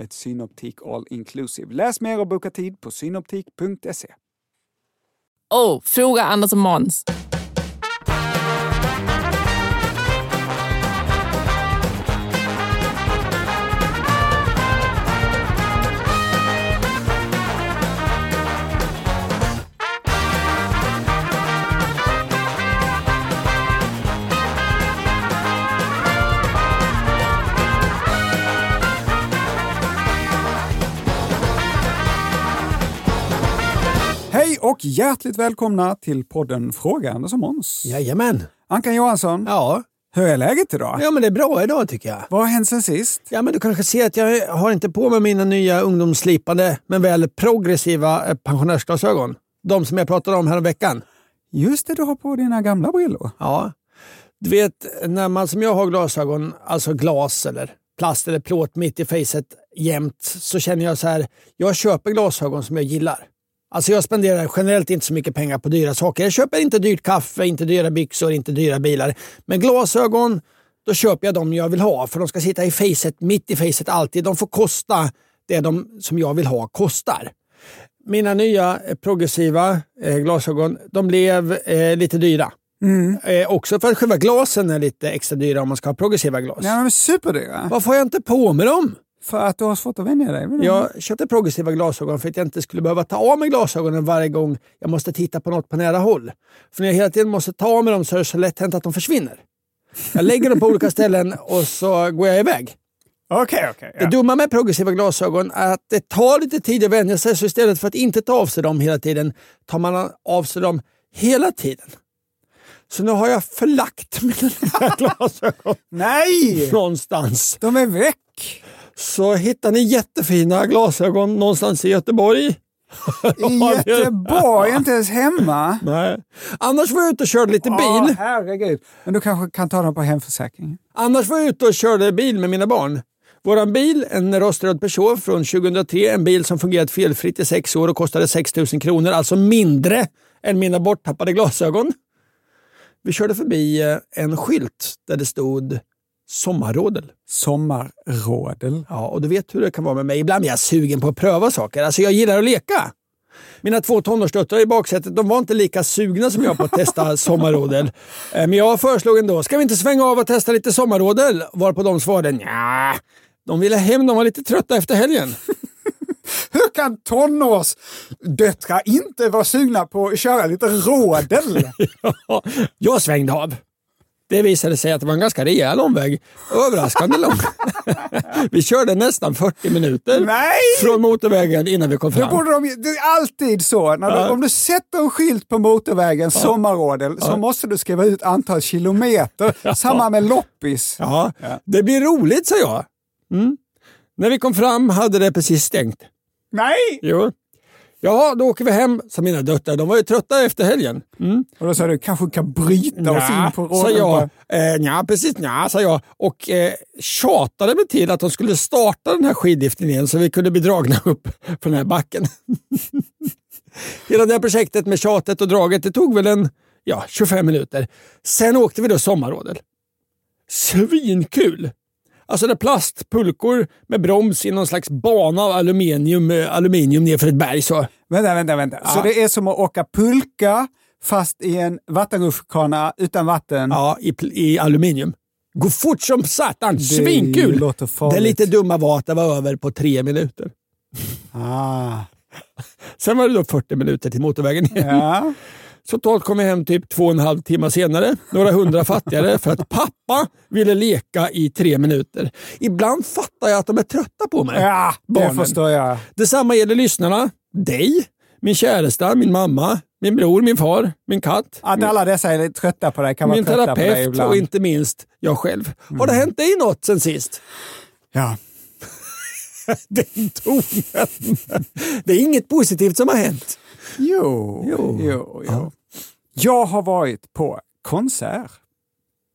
ett Synoptik All Inclusive. Läs mer och boka tid på synoptik.se. Oh, fråga Anders och Måns. Hjärtligt välkomna till podden Fråga Anders och Måns. Jajamän. Ankan Johansson, Ja. hur är läget idag? ja, men det är bra idag tycker jag. Vad har hänt sen sist? Ja, men du kanske ser att jag har inte på mig mina nya ungdomsslipade men väl progressiva eh, pensionärsglasögon. De som jag pratade om här veckan. Just det, du har på dina gamla brillor. Ja. Du vet, när man som jag har glasögon, alltså glas eller plast eller plåt mitt i facet jämt, så känner jag så här, jag köper glasögon som jag gillar. Alltså jag spenderar generellt inte så mycket pengar på dyra saker. Jag köper inte dyrt kaffe, inte dyra byxor, inte dyra bilar. Men glasögon, då köper jag de jag vill ha. För de ska sitta i facet, mitt i facet alltid. De får kosta det de som jag vill ha kostar. Mina nya eh, progressiva eh, glasögon, de blev eh, lite dyra. Eh, också för att själva glasen är lite extra dyra om man ska ha progressiva glas. Ja, är superdyra. Varför har jag inte på mig dem? För att du har svårt att vänja dig. Jag köpte progressiva glasögon för att jag inte skulle behöva ta av mig glasögonen varje gång jag måste titta på något på nära håll. För när jag hela tiden måste ta av mig dem så är det så lätt hänt att de försvinner. Jag lägger dem på olika ställen och så går jag iväg. Okej, okej. Det dumma med progressiva glasögon är att det tar lite tid att vänja sig, så istället för att inte ta av sig dem hela tiden tar man av sig dem hela tiden. Så nu har jag förlagt mina glasögon Nej! någonstans. De är väck! Så hittar ni jättefina glasögon någonstans i Göteborg. I Göteborg, inte ens hemma. Nej. Annars var jag ute och körde lite Ja, bil. herregud. Men du kanske kan ta dem på hemförsäkringen? Annars var jag ute och körde bil med mina barn. Våran bil, en roströd Peugeot från 2003, en bil som fungerat felfritt i sex år och kostade 6 000 kronor, alltså mindre än mina borttappade glasögon. Vi körde förbi eh, en skylt där det stod sommarrådel. Sommarrådel. Ja, och du vet hur det kan vara med mig. Ibland är jag sugen på att pröva saker. Alltså jag gillar att leka. Mina två tonårsdöttrar i baksätet de var inte lika sugna som jag på att testa sommarrådel. Eh, Men jag föreslog ändå, ska vi inte svänga av och testa lite sommarrådel? Varpå de svarade, nja. De ville hem, de var lite trötta efter helgen. Hur kan tonårsdöttrar inte vara sugna på att köra lite rådel? jag svängde av. Det visade sig att det var en ganska rejäl omväg. Överraskande lång. vi körde nästan 40 minuter Nej! från motorvägen innan vi kom Då fram. borde de, det är alltid så. När du, Ja. Om du sätter en skylt på motorvägen, sommarrådel, så måste du skriva ut antal kilometer. Samma med loppis. Ja, det blir roligt, sa jag. Mm. När vi kom fram hade det precis stängt. Nej! Jo. Ja, då åker vi hem, sa mina döttrar. De var ju trötta efter helgen. Mm. Och då sa du, kanske kan bryta oss in på sa rollen. jag. Eh, nja, precis nja, sa jag. Och eh, tjatade mig till att de skulle starta den här skidliften igen så vi kunde bli dragna upp för den här backen. Hela det här projektet med tjatet och draget, det tog väl en ja, 25 minuter. Sen åkte vi då sommarrådel. Svinkul! Alltså det är plastpulkor med broms i någon slags bana av aluminium, eh, aluminium nerför ett berg. Så. Vänta, vänta, vänta. Så det är som att åka pulka fast i en vattenrutschkana utan vatten? Ja, i, i aluminium. Går fort som satan. Det Svinkul! farligt. Det lite dumma var att det var över på tre minuter. Ah. Sen var det då 40 minuter till motorvägen igen. Ja. Så totalt kom hem typ två och en halv timme senare. Några hundra fattigare för att pappa ville leka i tre minuter. Ibland fattar jag att de är trötta på mig. ja, det Barnen. förstår jag. Detsamma gäller lyssnarna. Dig, min käresta, min mamma, min bror, min far, min katt. Att alla dessa är trötta på dig kan vara min trötta på dig terapeut ibland. Mm. och inte minst jag själv. Har det hänt dig något sen sist? Ja. Den tonen. Det är inget positivt som har hänt. Jo, jo, Jo. jo. Jag har varit på konsert.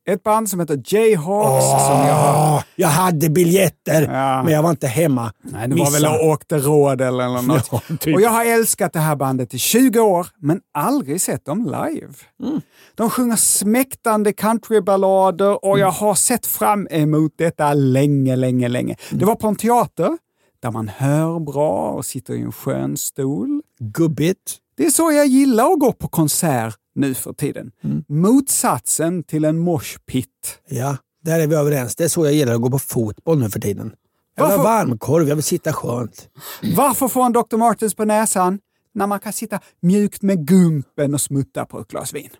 Ett band som heter Jayhawks som jag har... Jag hade biljetter, Ja. men jag var inte hemma. Nej, det var väl och åkte råd eller något. Ja, typ. Och jag har älskat det här bandet i 20 år, men aldrig sett dem live. Mm. De sjunger smäktande countryballader och jag har sett fram emot detta länge, länge, länge. Mm. Det var på en teater där man hör bra och sitter i en skön stol. Gubbigt. Det är så jag gillar att gå på konsert nu för tiden. Mm. Motsatsen till en moshpit. Ja, där är vi överens. Det är så jag gillar att gå på fotboll nu för tiden. Jag vill ha varmkorv, jag vill sitta skönt. Varför få en Dr. Martens på näsan när man kan sitta mjukt med gumpen och smutta på ett glas vin?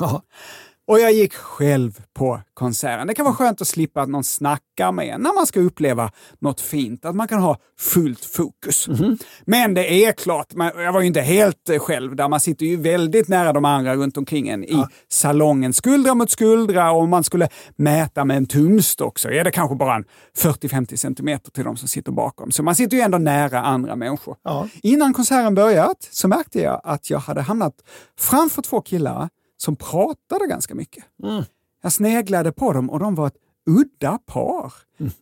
Ja. Och jag gick själv på konserten. Det kan vara skönt att slippa att någon snackar med en när man ska uppleva något fint. Att man kan ha fullt fokus. Men det är klart, jag var ju inte helt eh, själv där. Man sitter ju väldigt nära de andra runt omkring en i salongen. Skuldra mot skuldra och om man skulle mäta med en tumstock så är det kanske bara en 40-50 centimeter till de som sitter bakom. Så man sitter ju ändå nära andra människor. Ja. Innan konserten börjat så märkte jag att jag hade hamnat framför två killar som pratade ganska mycket. Jag sneglade på dem och de var ett udda par.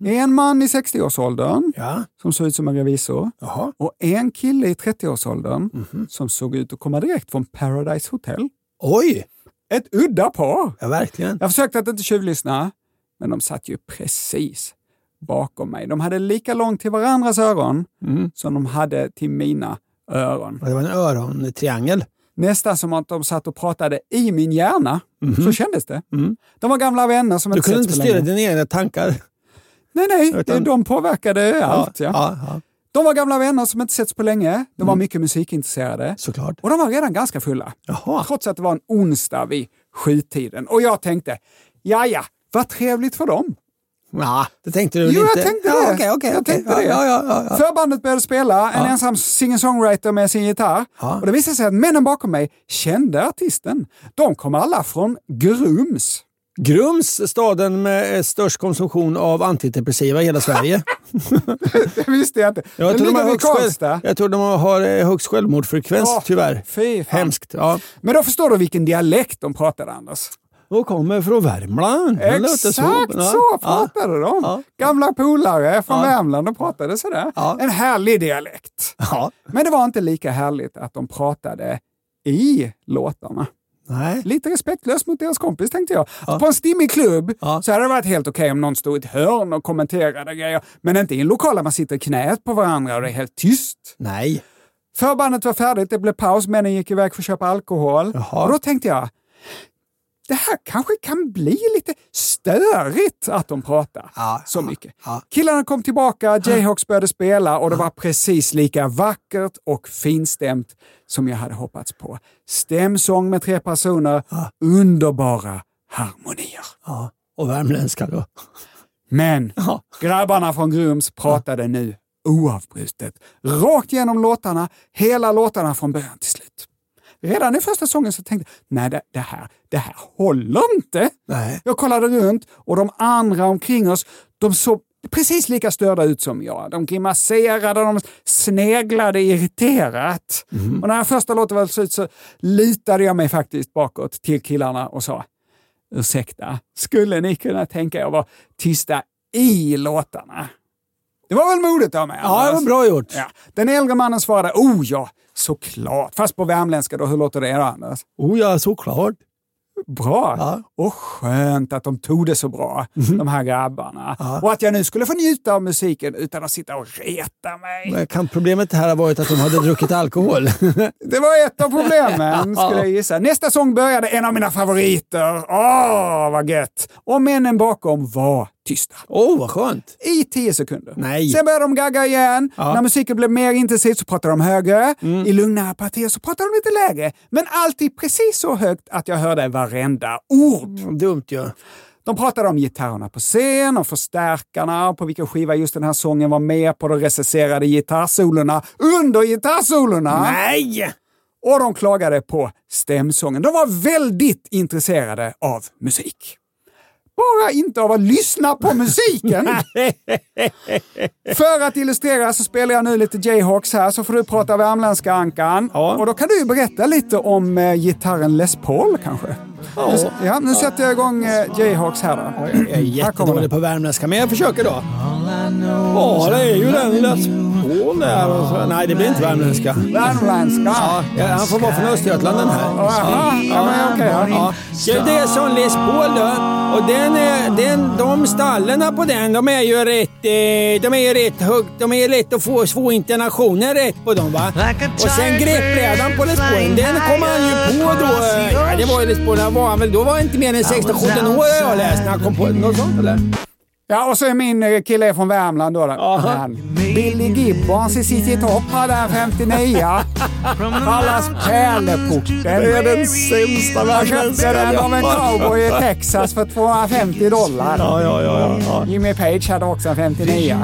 En man i 60-årsåldern Ja. som såg ut som en revisor Jaha. och en kille i 30-årsåldern som såg ut att komma direkt från Paradise Hotel. Oj! Ett udda par! Ja, verkligen. Jag försökte att inte tjuvlyssna, men de satt ju precis bakom mig. De hade lika långt till varandras öron som de hade till mina öron. Det var en örontriangel. Nästan som att de satt och pratade i min hjärna. Så kändes det. De var gamla vänner som Du inte kunde setts inte styra dina egna tankar. Nej, nej, Utan- de påverkade allt. Ja. Ja, ja, De var gamla vänner som inte setts på länge. De var Mm. mycket musikintresserade. såklart. Och de var redan ganska fulla. Jaha. Trots att det var en onsdag vid sjutiden. Och jag tänkte, ja ja, vad trevligt för dem. Ja, det tänkte du väl Jo, inte? jag tänkte ja, det. Okej, okej, Jag okej. tänkte ja, det. Ja, ja, ja, ja. Förbandet började spela, en ensam singer-songwriter med sin gitarr. Ja. Och det visade sig att männen bakom mig kände artisten. De kom alla från Grums. Grums, staden med störst konsumtion av antidepressiva i hela Sverige. Det visste jag inte. Jag Den tror, de har högst själv, jag tror de har eh, högst självmordsfrekvens, Åh, tyvärr. Fy fan. Hemskt. Ja. Men då förstår du vilken dialekt de pratade, Anders. Och kommer från Värmland. Exakt så, Ja, pratade de. Ja. Gamla polare från Ja. Värmland, de pratade sådär. Ja. En härlig dialekt. Ja. Men det var inte lika härligt att de pratade i låtarna. Nej. Lite respektlöst mot deras kompis tänkte jag. På en stimmig klubb Ja. så hade det varit helt okej om någon stod i ett hörn och kommenterade grejer. Men inte i en lokal där man sitter i knät på varandra och det är helt tyst. Nej. Förbandet var färdigt, det blev paus, männen gick iväg för att köpa alkohol. Jaha. Och då tänkte jag, det här kanske kan bli lite störigt att de pratar Ja, så ja, mycket. ja. Killarna kom tillbaka, Jayhawks började spela och det var precis lika vackert och finstämt som jag hade hoppats på. Stämsång med tre personer, underbara harmonier. Ja. Och värmländska då. Men Ja. grabbarna från Grums pratade nu oavbrutet, rakt igenom låtarna, hela låtarna från början till slut. Redan i första sången så tänkte jag, nej det, det, här, det här håller inte. Nej. Jag kollade runt och de andra omkring oss, de såg precis lika störda ut som jag. De grimaserade, de sneglade irriterat. Och när första låten var slut så lutade jag mig faktiskt bakåt till killarna och sa Ursäkta, skulle ni kunna tänka er att vara tysta i låtarna? Det var väl modigt av mig? Ja, det var bra gjort. Ja. Den äldre mannen svarade, oh ja, såklart. Fast på värmländska då, hur låter det då Anders? Oh ja, såklart. Bra! Ja. Och skönt att de tog det så bra, de här grabbarna. Ja. Och att jag nu skulle få njuta av musiken utan att sitta och reta mig. Men Kan problemet här ha varit att de hade druckit alkohol? Det var ett av problemen, skulle jag gissa. Nästa sång började en av mina favoriter. Åh, vad gött! Och männen bakom var tysta. Åh, oh, vad skönt. I tio sekunder. Nej. Sen började de gagga igen. Ja. När musiken blev mer intensiv så pratade de högre. I lugnare partier så pratade de lite lägre. Men alltid precis så högt att jag hörde varenda ord. Dumt ju. De pratade om gitarrerna på scen, om förstärkarna, på vilken skiva just den här sången var med på de recenserade gitarrsolorna under gitarrsolorna. Nej! Och de klagade på stämsången. De var väldigt intresserade av musik. Bara inte av att lyssna på musiken. För att illustrera så spelar jag nu lite Jayhawks här, så får du prata värmländska Ankan. Ja. Och då kan du ju berätta lite om eh, gitarren Les Paul kanske. Ja. Nu, ja, nu sätter jag igång eh, Jayhawks här då. Jag är jättedålig på värmländska, men jag försöker då. Ja, det är ju den Les Paul där. Och så. Nej, det blir inte värmländska. Värmländska. Ja, han får vara från Östergötland den här. Jaha, ja, men okej. ja. Ja. Ja, det är som Les Paul då. Och den är, den, de stallarna på den, de är ju rätt, eh, de är ju rätt högt. De är lätt att få två intonationer rätt på dem va. Och sen greppbrädan på Les Paul, den kom han ju på då. Ja, det var ju Les Paul, han var han väl, då var han inte mer än 16-17 år har jag läst när han kom på något sånt eller? Ja, och så är min eh, kille från Värmland då. Han, Billy Gibbons i sitt topp hade han 59. Kallas Pärleporten. Det är den sämsta Jag köpte den av en cowboy i Texas för 250 dollar. Ja, ja, ja. ja. Jimmy Page hade också en 59.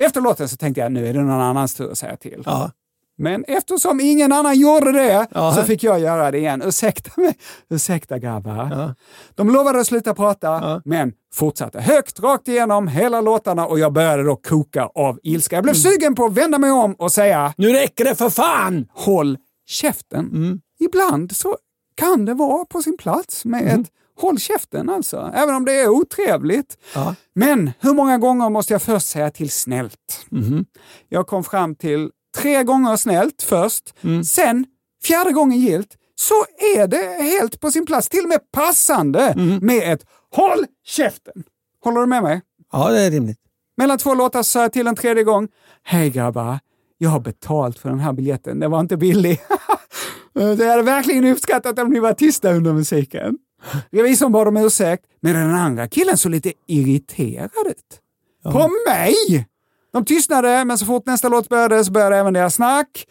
Efter låten så tänkte jag nu är det någon annans tur att säga till. ja. Men eftersom ingen annan gjorde det Ja. så fick jag göra det igen. Ursäkta mig. Ursäkta grabbar. Ja. De lovade att sluta prata, Ja. men fortsatte högt rakt igenom hela låtarna och jag började då koka av ilska. Jag blev Mm. sugen på att vända mig om och säga Nu räcker det för fan! håll käften. Mm. Ibland så kan det vara på sin plats med ett håll käften alltså, även om det är otrevligt. Ja. Men hur många gånger måste jag först säga till snällt? Mhm. Jag kom fram till tre gånger snällt först, Mm. sen fjärde gången gilt, så är det helt på sin plats, till och med passande Mm. med ett håll käften. Håller du med mig? Ja, det är rimligt. Mellan två låtar sa jag till en tredje gång. Hej grabbar, jag har betalt för den här biljetten. Den var inte billig. Det hade verkligen uppskattat om ni var tysta under musiken. Revisorn bad om ursäkt, men den andra killen såg lite irriterad ut. På mig! De tystnade, men så fort nästa låt började så började även deras snack.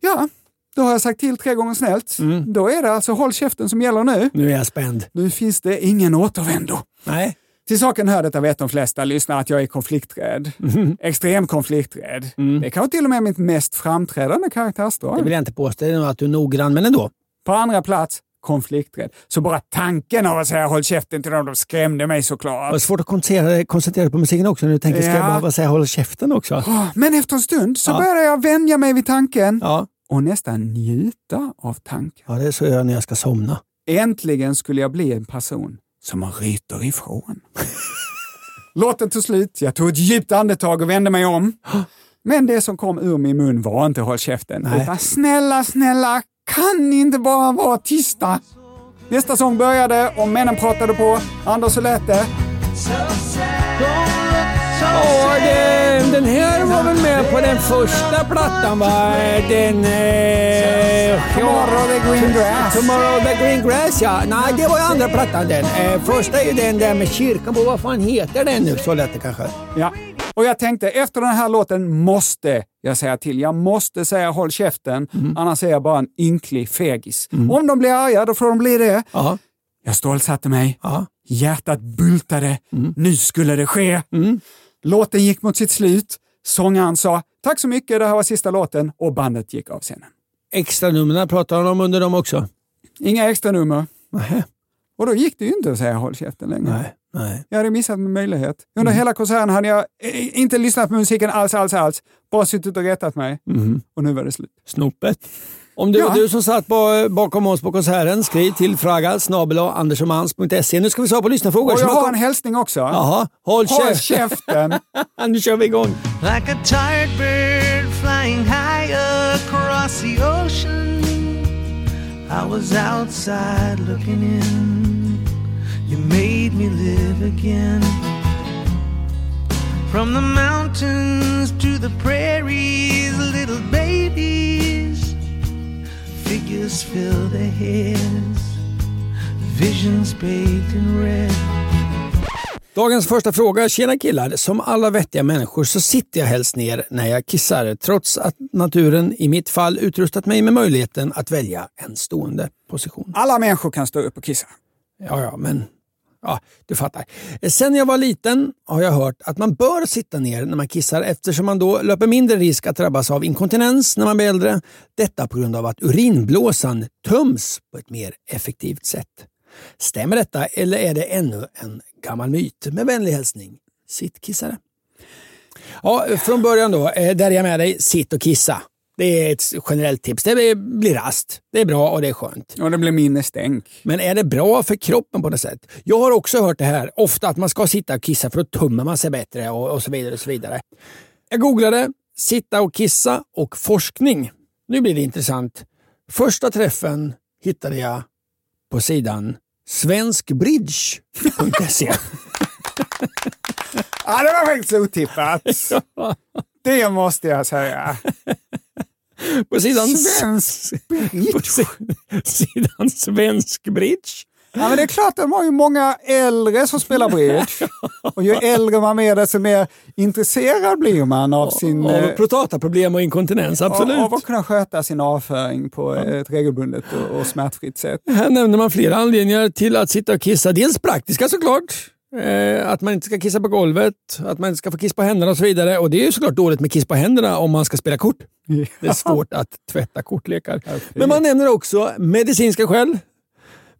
Ja, då har jag sagt till tre gånger snällt. Då är det alltså håll käften som gäller nu. Nu är jag spänd. Nu finns det ingen återvändo. Nej. Till saken hör, detta vet de flesta lyssnare, att jag är konflikträdd. Extrem konflikträdd. Det är kanske till och med mitt mest framträdande Det karaktärsdrag. vill jag inte påstå. Det är nog att du är noggrann, men ändå. På andra plats, konflikträdd. Så bara tanken av att säga håll käften till dem, de skrämde mig Det var såklart. svårt att koncentrera, koncentrera dig på musiken också. Nu tänker ska jag Ja. behöva säga håll käften också? Åh, Men efter en stund så Ja. började jag vänja mig vid tanken Ja. och nästan njuta av tanken. ja, det är så jag när jag ska somna. Äntligen skulle jag bli en person som man ryter ifrån. Låten tog slut, jag tog ett djupt andetag och vände mig om. Men det som kom ur min mun var inte håll käften, Nej. utan snälla, snälla, kan ni inte bara vara tysta? Nästa sång började och männen pratade på. Anders, hur lät det? Ja, det, den här var väl med på den första plattan va? Den... Eh, Tomorrow the Green Grass. Tomorrow the Green Grass ja. Nej, det var ju andra plattan den. Eh, första är ju den där med kyrkan på. Vad fan heter den nu? Så lät det kanske. Ja. Och jag tänkte, efter den här låten måste jag säga till. Jag måste säga håll käften, annars är jag bara en ynklig fegis. Om de blir arga, då får de bli det. Ja. Jag stålsatte mig. Ja. Hjärtat bultade. Nu skulle det ske. Låten gick mot sitt slut. Sångaren sa tack så mycket, det här var sista låten och bandet gick av scenen. Extra numren pratar de om under dem också. Inga extra nummer. Nej. Och då gick det ju inte att säga håll käften längre. Nej. Nej. Jag hade missat min möjlighet. Under hela konserten hade jag eh, inte lyssnat på musiken alls, alls, alls. Bara suttit och retat mig. Och nu var det slut. Snopet. Om det var Ja. du som satt på, bakom oss på konserten, skriv till fraga snabel andersomans.se. Nu ska vi svara på lyssnarfrågor. Och jag har en hälsning också. Jaha, håll Håll käften! nu kör vi igång. Like a tired bird flying high across the ocean. I was outside looking in. Made me live again. From the mountains to the prairies, little babies. Figures fill their heads. Visions baked in red. Dagens första fråga. Tjena killar. Som alla vettiga människor så sitter jag helst ner när jag kissar trots att naturen i mitt fall utrustat mig med möjligheten att välja en stående position. Alla människor kan stå upp och kissa. Ja, ja, men ja, du fattar. Sen jag var liten har jag hört att man bör sitta ner när man kissar eftersom man då löper mindre risk att drabbas av inkontinens när man blir äldre. Detta på grund av att urinblåsan töms på ett mer effektivt sätt. Stämmer detta eller är det ännu en gammal myt? Med vänlig hälsning, sittkissare. Ja, från början då, eh, där är jag med dig. Sitt och kissa. Det är ett generellt tips. Det blir rast. Det är bra och det är skönt. Och det blir mindre stänk. Men är det bra för kroppen på något sätt? Jag har också hört det här, ofta att man ska sitta och kissa för att tummar man sig bättre och, och så vidare. och så vidare. Jag googlade sitta och kissa och forskning. Nu blir det intressant. Första träffen hittade jag på sidan svenskbridge.se. Ja, det var faktiskt otippat. Det måste jag säga. på sidan, Svensk på si- sidan svenskbridge. Ja, men det är klart, de har ju många äldre som spelar bridge. Och ju äldre man är, desto mer intresserad blir man av sin... Av eh, prostataproblem och inkontinens, absolut. Av, av att kunna sköta sin avföring på ett regelbundet och, och smärtfritt sätt. Här nämner man flera anledningar till att sitta och kissa. Dels praktiska såklart. Eh, att man inte ska kissa på golvet, att man inte ska få kiss på händerna och så vidare. Och det är ju såklart dåligt med kiss på händerna om man ska spela kort. Det är svårt att tvätta kortlekar. Men man nämner också medicinska skäl.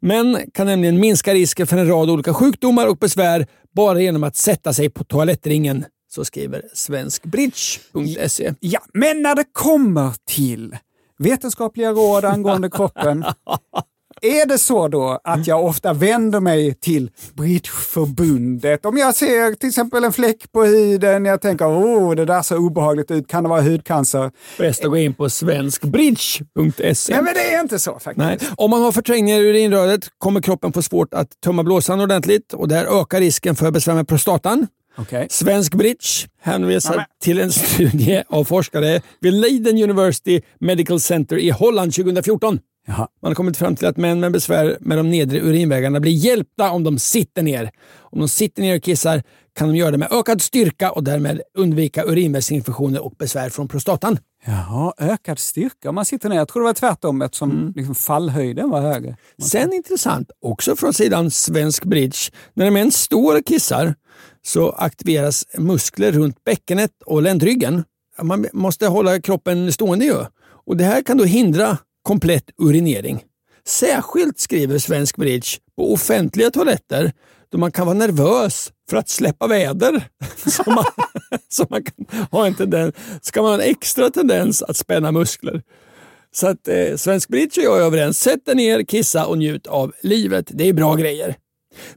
Men kan nämligen minska risken för en rad olika sjukdomar och besvär bara genom att sätta sig på toalettringen. Så skriver svenskbridge.se. Ja, men när det kommer till vetenskapliga råd angående kroppen, är det så då att jag ofta vänder mig till Bridgeförbundet? Om jag ser till exempel en fläck på huden, jag tänker åh, det där ser obehagligt ut, kan det vara hudcancer? Bäst att gå in på svenskbridge.se. Nej, men det är inte så faktiskt. Nej. Om man har förträngningar i urinröret kommer kroppen få svårt att tömma blåsan ordentligt och där ökar risken för besvär med prostatan. Okej. Svensk Bridge hänvisar Ja, till en studie av forskare vid Leiden University Medical Center i Holland 2014. Jaha. Man har kommit fram till att män med besvär med de nedre urinvägarna blir hjälpta om de sitter ner. Om de sitter ner och kissar kan de göra det med ökad styrka och därmed undvika urinvägsinfektioner och besvär från prostatan. Jaha, ökad styrka om man sitter ner. Jag tror det var tvärtom eftersom liksom fallhöjden var högre. Sen intressant, också från sidan Svensk Bridge. När en män står och kissar så aktiveras muskler runt bäckenet och ländryggen. Man måste hålla kroppen stående ju. Och det här kan då hindra komplett urinering. Särskilt skriver Svensk Bridge på offentliga toaletter då man kan vara nervös för att släppa väder. Så man, så man kan ha en tendens, ska man ha en extra tendens att spänna muskler. Så att eh, Svensk Bridge och jag är överens. Sätt dig ner, kissa och njut av livet. Det är bra grejer.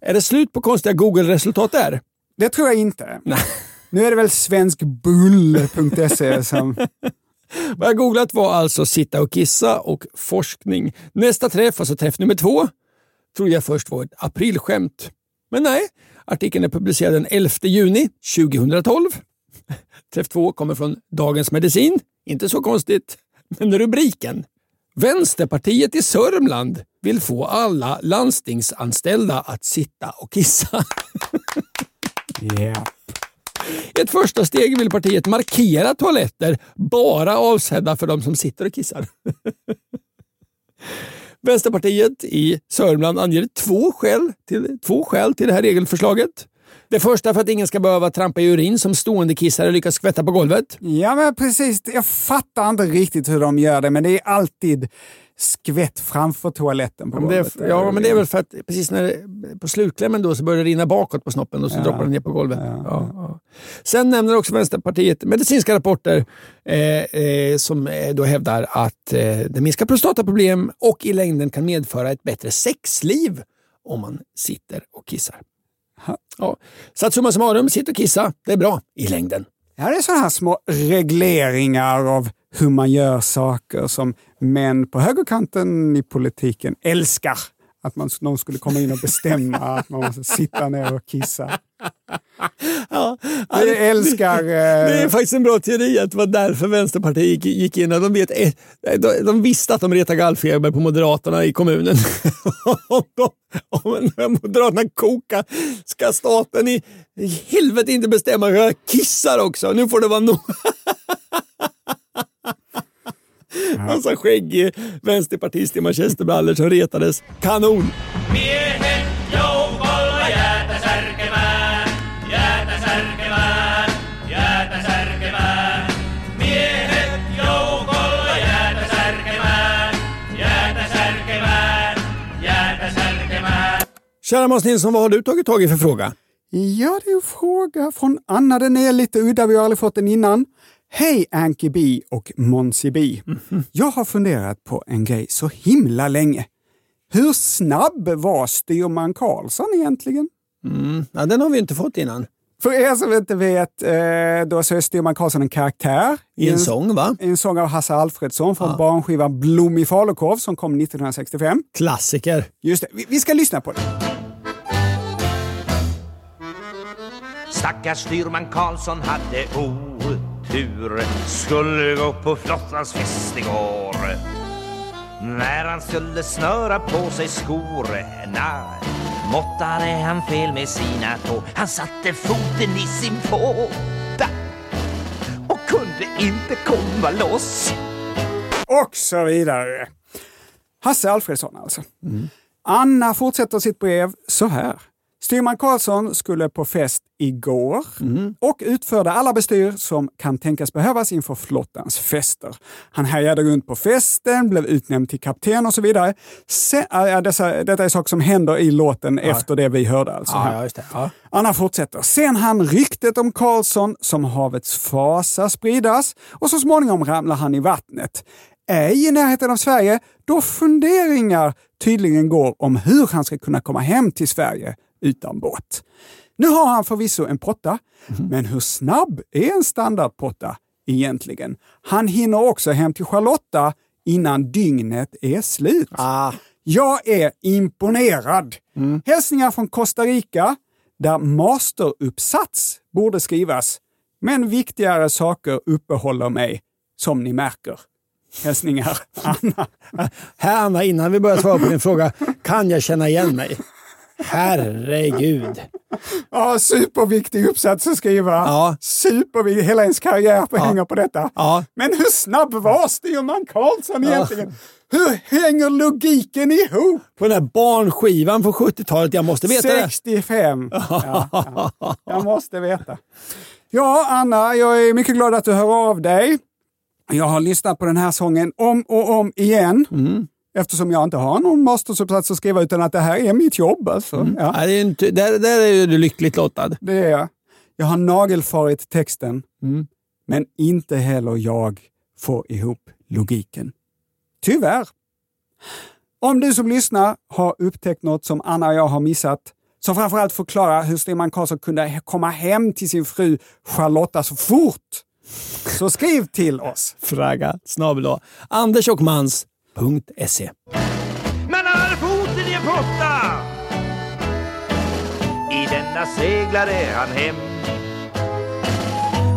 Är det slut på konstiga Google-resultat där? Det tror jag inte. Nu är det väl svenskbull.se som... Vad jag googlat var alltså sitta och kissa och forskning. Nästa träff, alltså träff nummer två, trodde jag först var ett aprilskämt. Men nej, artikeln är publicerad den 11 juni 2012. Träff två kommer från Dagens Medicin. Inte så konstigt. Men rubriken. Vänsterpartiet i Sörmland vill få alla landstingsanställda att sitta och kissa. Yeah. I ett första steg vill partiet markera toaletter bara avsedda för de som sitter och kissar. Vänsterpartiet i Sörmland anger två skäl, till, två skäl till det här regelförslaget. Det första för att ingen ska behöva trampa i urin som stående kissare lyckas skvätta på golvet. Ja, men precis. Jag fattar inte riktigt hur de gör det, men det är alltid skvätt framför toaletten på Men golvet. det, ja, men det är väl för att precis när det, på slutklämmen då så börjar det rinna bakåt på snoppen och så Ja. droppar den ner på golvet. Ja. Ja. Sen nämner också Vänsterpartiet medicinska rapporter eh, eh, som eh, då hävdar att eh, det minskar prostataproblem och i längden kan medföra ett bättre sexliv om man sitter och kissar. Ha. Ja. Så att summa summarum, sitt och kissa, det är bra i längden. Ja, det är sådana här små regleringar av hur man gör saker som män på högerkanten i politiken älskar. Att man, någon skulle komma in och bestämma att man måste sitta ner och kissa. Ja, Vi älskar... Det är Eh, faktiskt en bra teori att det var därför Vänsterpartiet gick, in. De, vet, de, visste att de retar gallfeber på Moderaterna i kommunen. om, de, om Moderaterna kokar ska staten i, i helvete inte bestämma hur jag kissar också. Nu får det vara nog. Massa skäggig vänsterpartist i manchesterbrallor som retades. Kanon! Kära Måns Nilsson, vad har du tagit tag i för fråga? ja, det är en fråga från Anna. Den är lite udda, vi har aldrig fått den innan. Hej Anki B och Monsi B. Jag har funderat på en grej så himla länge. Hur snabb var styrman Karlsson egentligen? Mm. Ja, den har vi inte fått innan. För er som inte vet, eh, då så är Styrman Karlsson en karaktär I en sång, va? i en sång av Hasse Alfredsson från Ja. barnskivan Blommig falukorv som kom 1965. Klassiker. Just det, vi, vi ska lyssna på det. Stackars styrman Karlsson hade otur Skulle gå på flottans fest igår När han skulle snöra på sig skorna Måttade han fel med sina tå Han satte foten i sin fåta Och kunde inte komma loss Och så vidare. Hasse Alfredsson alltså. Anna fortsätter sitt brev så här. Styrman Karlsson skulle på fest igår och utförde alla bestyr som kan tänkas behövas inför flottans fester. Han härjade runt på festen, blev utnämnd till kapten och så vidare. Sen, äh, dessa, detta är saker som händer i låten efter det vi hörde. Alltså det. Ja. Anna fortsätter. Sen han ryktet om Karlsson som havets fasa spridas och så småningom ramlar han i vattnet. Ej i närheten av Sverige, då funderingar tydligen går om hur han ska kunna komma hem till Sverige utan båt. Nu har han förvisso en potta, men hur snabb är en standardpotta egentligen? Han hinner också hem till Charlotta innan dygnet är slut. Ah. Jag är imponerad. Hälsningar från Costa Rica, där masteruppsats borde skrivas. Men viktigare saker uppehåller mig, som ni märker. Hälsningar Anna. Här Anna, innan vi börjar svara på din fråga, kan jag känna igen mig? Herregud. Ja, superviktig uppsats att skriva. Ja. Superviktig. Hela ens karriär hänger på detta. Ja. Men hur snabb var styrman Karlsson egentligen? Hur hänger logiken ihop? På den här barnskivan från 70-talet, jag måste veta det. 65. Ja, ja. Jag måste veta. Ja, Anna, jag är mycket glad att du hör av dig. Jag har lyssnat på den här sången om och om igen. Eftersom jag inte har någon mastersuppsats att skriva utan att det här är mitt jobb. Alltså. Ja, Ja, det är inte, där, där är du lyckligt lottad. det är jag. Jag har nagelfarit texten, men inte heller jag får ihop logiken. Tyvärr. Om du som lyssnar har upptäckt något som Anna och jag har missat, som framförallt förklarar hur Stefan Karlsson kunde komma hem till sin fru Charlotta så fort, så skriv till oss. Fraga snabel Anders och Mans.se. Men han foten i en potta I denna seglade han hem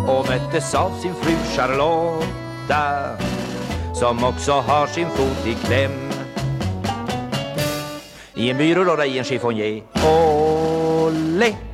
Och möttes av sin fru Charlotta Som också har sin fot i kläm I en byrålåda i en chiffonier Olé!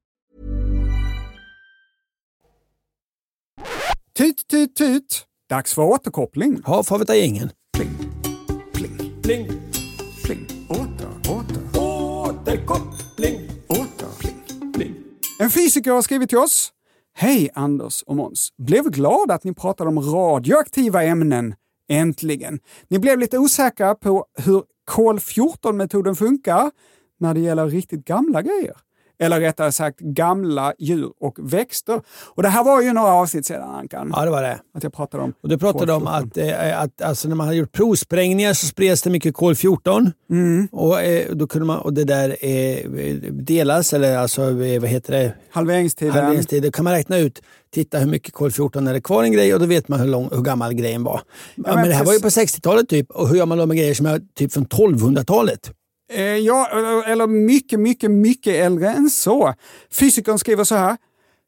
Tut, tut, tut. Dags för återkoppling. Ja, får vi ta gängen. Pling, pling, pling, pling. Åter, åter. Återkoppling. Åter, pling, pling. En fysiker har skrivit till oss. Hej Anders och Måns. Blev glad att ni pratade om radioaktiva ämnen. Äntligen. Ni blev lite osäkra på hur kol-14-metoden funkar när det gäller riktigt gamla grejer. Eller rättare sagt gamla djur och växter. Och det här var ju några avsnitt sedan, Ankan. Ja, det var det. Att jag pratade om Och du pratade om kol-14. att, eh, att alltså, när man hade gjort provsprängningar så spreds det mycket kol-14. Mm. Och, eh, då kunde man, och det där eh, delas, eller alltså, eh, vad heter det? Halveringstiden. Halveringstid. Då kan man räkna ut, titta hur mycket kol-14 är det kvar i en grej och då vet man hur, lång, hur gammal grejen var. Ja, men, men det här var ju på precis. 60-talet typ. Och hur gör man då med grejer som är typ från 1200-talet? Eh, ja, eh, eller mycket, mycket, mycket äldre än så. Fysikern skriver så här.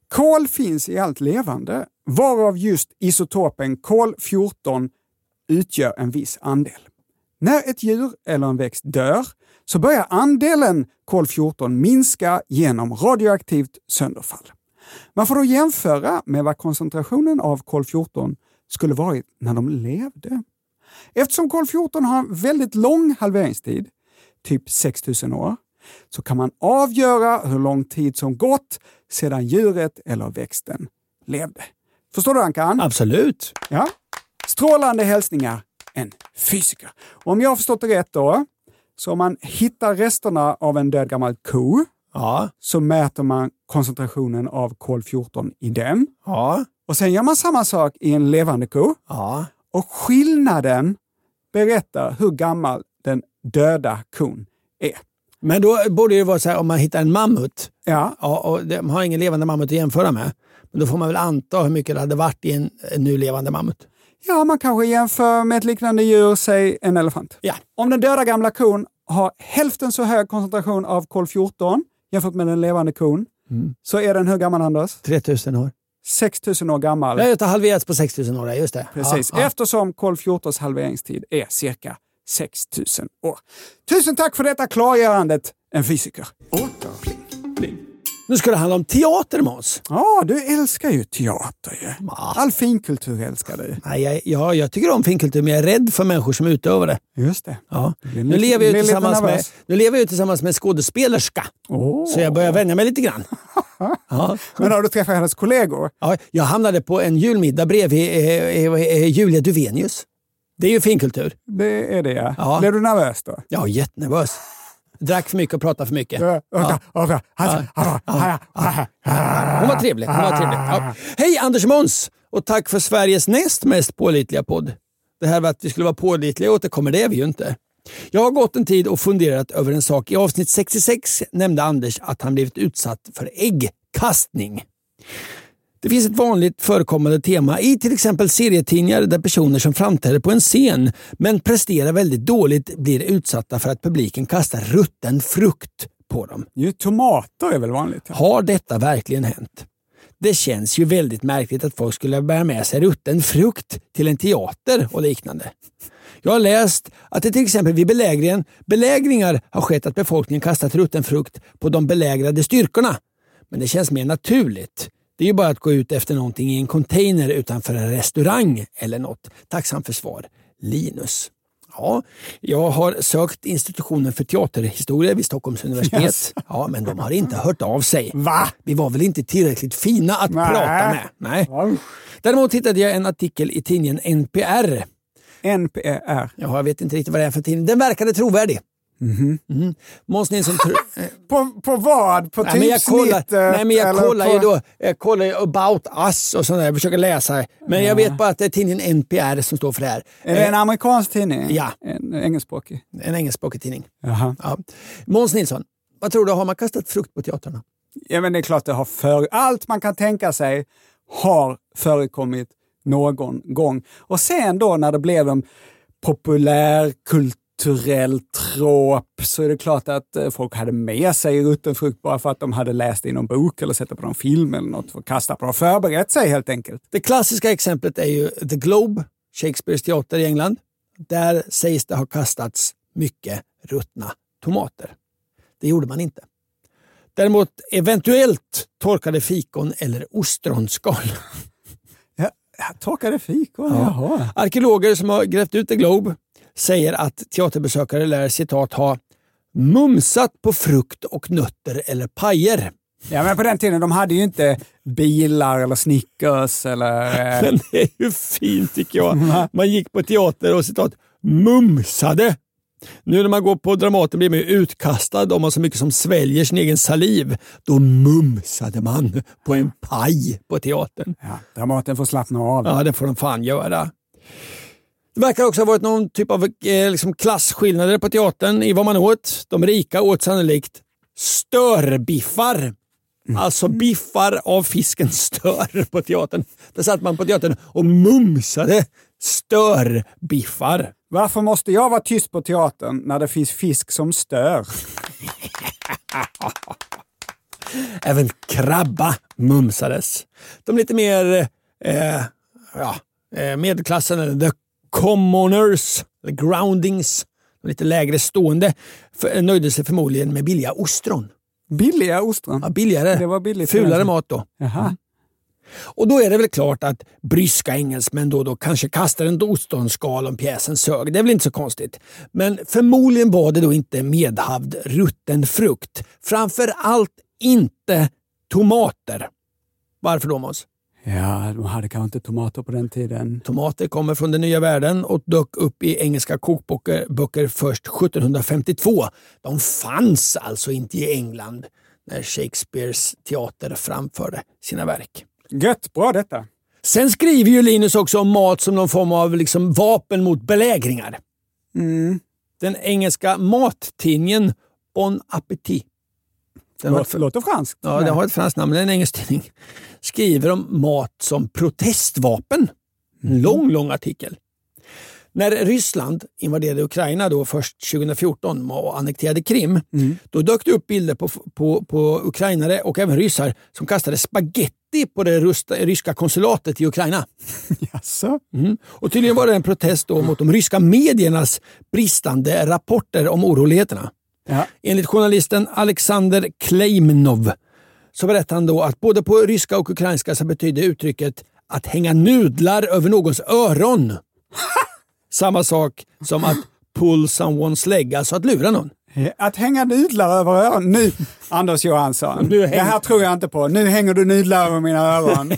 Kol finns i allt levande, varav just isotopen kol-14 utgör en viss andel. När ett djur eller en växt dör så börjar andelen kol-14 minska genom radioaktivt sönderfall. Man får då jämföra med vad koncentrationen av kol-14 skulle varit när de levde. Eftersom kol-14 har en väldigt lång halveringstid, typ 6000 år, så kan man avgöra hur lång tid som gått sedan djuret eller växten levde. Förstår du Ankan? Absolut. Ja. Strålande hälsningar, en fysiker. Och om jag har förstått det rätt då, så om man hittar resterna av en död gammal ko, Ja. så mäter man koncentrationen av kol-14 i den. Ja. Och sen gör man samma sak i en levande ko. Ja. Och skillnaden berättar hur gammal den döda kon är. Men då borde det vara så här om man hittar en mammut. Ja, Ja, och man har ingen levande mammut att jämföra med. Men då får man väl anta hur mycket det hade varit i en, en nu levande mammut. ja, man kanske jämför med ett liknande djur, säg en elefant. Ja. Om den döda gamla kon har hälften så hög koncentration av kol-14 jämfört med den levande kon, så är den hur gammal Anders? 3000 år. 6000 år gammal. Nej, det har halverats på 6000 år, just det. Precis, Ja, ja. eftersom kol-14s halveringstid är cirka 6000 år. Tusen tack för detta klargörandet, en fysiker. Nu ska det handla om teater, Måns. Ja, du älskar ju teater ju. All finkultur älskar du. Nej, jag, ja, jag tycker om finkultur, men jag är rädd för människor som utövar det. Just det. Ja. Nu, lite- lever jag tillsammans med, nu lever jag tillsammans med en skådespelerska, Åh. så jag börjar vänja mig lite grann. Ja. Men har du träffat hennes kollegor? Ja, jag hamnade på en julmiddag bredvid eh, eh, eh, Julia Duvenius. Det är ju finkultur. Det är det ja. Ja. Blev du nervös då? Var jättenervös. Drack för mycket och pratade för mycket. Hon var trevlig. Hon var trevlig. Ja. Hej Anders Måns! Och tack för Sveriges näst mest pålitliga podd. Det här med att vi skulle vara pålitliga återkommer, det är vi ju inte. Jag har gått en tid och funderat över en sak. I avsnitt 66 nämnde Anders att han blivit utsatt för äggkastning. Det finns ett vanligt förekommande tema i till exempel serietidningar där personer som framträder på en scen men presterar väldigt dåligt blir utsatta för att publiken kastar rutten frukt på dem. Ju tomater är väl vanligt? Ja. Har detta verkligen hänt? Det känns ju väldigt märkligt att folk skulle bära med sig rutten frukt till en teater och liknande. Jag har läst att det till exempel vid belägringen, belägringar har skett att befolkningen kastat rutten frukt på de belägrade styrkorna. Men det känns mer naturligt. Det är ju bara att gå ut efter någonting i en container utanför en restaurang eller något. Tacksam för svar. Linus. Ja, jag har sökt institutionen för teaterhistoria vid Stockholms universitet. Yes. Ja, men de har inte hört av sig. Va? Vi var väl inte tillräckligt fina att Nej. prata med. Nej. Däremot hittade jag en artikel i tidningen NPR. NPR. Ja, jag vet inte riktigt vad det är för tidning. Den verkade trovärdig. Mhm. Måns Nilsson... eh, På, på vad? På Nej, men jag kollar, typsnittet? nej, men jag kollar på... ju då jag kollar ju about us och sånt där. Jag försöker läsa. Men jag vet bara att det är tidningen NPR som står för det här. Är det en amerikansk tidning? Ja. En engelskspråkig? En engelskspråkig tidning. Jaha. Ja. Måns Nilsson, vad tror du? Har man kastat frukt på teatrarna? Ja, men det är klart det har för... Allt man kan tänka sig har förekommit någon gång. Och sen då när det blev en populärkulturell trop så är det klart att eh, folk hade med sig rutten frukt bara för att de hade läst i någon bok eller sett det på någon film eller något och kastat på och förberett sig helt enkelt. Det klassiska exemplet är ju The Globe, Shakespeares teater i England. Där sägs det ha kastats mycket ruttna tomater. Det gjorde man inte. Däremot eventuellt torkade fikon eller ostronskal. Ja, torkade fikon, jaha. Arkeologer som har grävt ut The Globe säger att teaterbesökare lär citat ha mumsat på frukt och nötter eller pajer. Ja, men på den tiden de hade ju inte bilar eller Snickers eller... eh, Men det är ju fint tycker jag. Man gick på teater och citat mumsade. Nu när man går på Dramaten blir man ju utkastad om man så mycket som sväljer sin egen saliv. Då mumsade man på en paj på teatern. Ja, Dramaten får slappna av. Ja, det får de fan göra. Det verkar också ha varit någon typ av eh, liksom klasskillnader på teatern i vad man åt. De rika åt sannolikt störbiffar. Alltså biffar av fisken stör på teatern. Där satt man på teatern och mumsade störbiffar. Varför måste jag vara tyst på teatern när det finns fisk som stör? Även krabba mumsades. De lite mer eh, ja, eh, medelklassen, eller the commoners, eller groundings, lite lägre stående, för, nöjde sig förmodligen med billiga ostron. Billiga ostron? Ja, billigare. Det var billigt. Fulare mat då. Jaha. Och då är det väl klart att bryska engelsmän då och då kanske kastar en ostronskal om pjäsen sög. Det är väl inte så konstigt. Men förmodligen var det då inte medhavd rutten frukt. Framför allt inte tomater. Varför då Måns? Ja, de hade kanske inte tomater på den tiden. Tomater kommer från den nya världen och dök upp i engelska kokböcker böcker först 1752. De fanns alltså inte i England när Shakespeares teater framförde sina verk. Gött, bra detta. Sen skriver ju Linus också om mat som någon form av liksom vapen mot belägringar. Mm. Den engelska mattidningen Bon Appetit. Den Låter, låter franskt. ja, den har ett franskt namn, är en engelsk tidning. Skriver om mat som protestvapen. En lång, lång artikel. När Ryssland invaderade Ukraina då först 2014 och annekterade Krim, då dök det upp bilder på, på, på ukrainare och även ryssar som kastade spaghetti på det rusta, ryska konsulatet i Ukraina. Jaså? Mm. Och tydligen var det en protest då mot de ryska mediernas bristande rapporter om oroligheterna. Ja. Enligt journalisten Alexander Kleimnov så berättar han då att både på ryska och ukrainska så betyder uttrycket att hänga nudlar över någons öron. Samma sak som att pull someone's leg, alltså att lura någon. Att hänga nudlar över öronen. Nu, Anders Johansson. Nu hänger- Det här tror jag inte på. Nu hänger du nudlar över mina öron.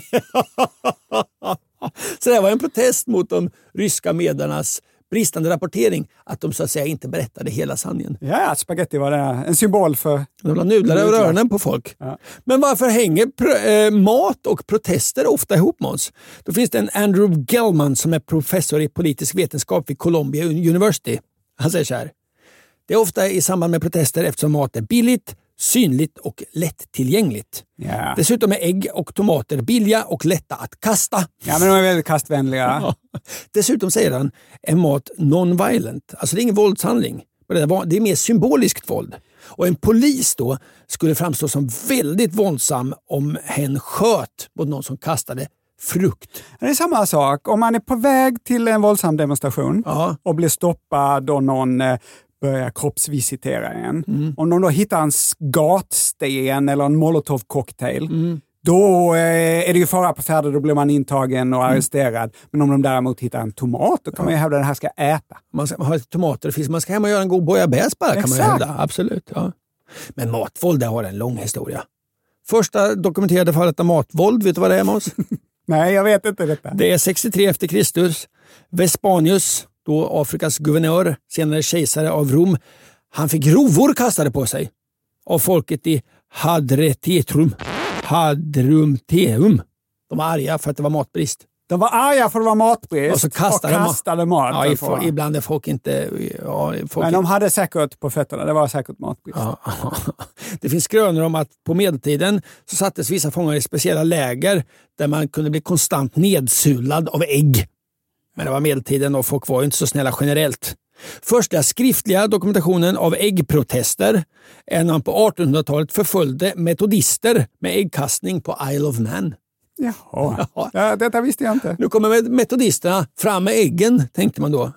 Så det var en protest mot de ryska mediernas bristande rapportering, att de så att säga inte berättade hela sanningen. ja, spaghetti var det. En symbol för... De la nudlar över öronen på folk. Ja. Men varför hänger eh, mat och protester ofta ihop Måns? Då finns det en Andrew Gellman som är professor i politisk vetenskap vid Columbia University. Han säger så här. Det är ofta i samband med protester eftersom mat är billigt, synligt och lättillgängligt. Ja. Dessutom är ägg och tomater billiga och lätta att kasta. ja, men de är väldigt kastvänliga. Ja. Dessutom säger han är mat non-violent. Alltså det är ingen våldshandling. Det är mer symboliskt våld. Och en polis då skulle framstå som väldigt våldsam om hen sköt mot någon som kastade frukt. Det är samma sak. Om man är på väg till en våldsam demonstration Ja. och blir stoppad och någon eh, börjar kroppsvisitera en. Mm. Om de då hittar en gatsten eller en molotovcocktail, då eh, är det ju fara på färde, då blir man intagen och arresterad. Men om de däremot hittar en tomat, då kan man ju hävda att den här ska äta. Man ska lite tomater och fisk. Man ska hem och göra en god bouillabaisse bara, kan man Exakt. hävda. Absolut. Ja. Men matvåld, det har en lång historia. Första dokumenterade fallet av matvåld, vet du vad det är Måns? Nej, jag vet inte detta. Det är 63 efter Kristus. Vespanius, då Afrikas guvernör, senare kejsare av Rom, han fick rovor kastade på sig av folket i Hadretetrum. Hadrumteum. De var arga för att det var matbrist. De var arga för det var matbrist Och så kastade de- kastade mat. Ja, i, på- ibland är folk inte... Ja, folk Men de hade säkert på fötterna, det var säkert matbrist. Ja. Det finns skrönor om att på medeltiden så sattes vissa fångar i speciella läger där man kunde bli konstant nedsulad av ägg. Men det var medeltiden och folk var inte så snälla generellt. Första skriftliga dokumentationen av äggprotester är när man på 1800-talet förföljde metodister med äggkastning på Isle of Man. Jaha, ja, detta visste jag inte. Nu kommer metodisterna fram med äggen, tänkte man då.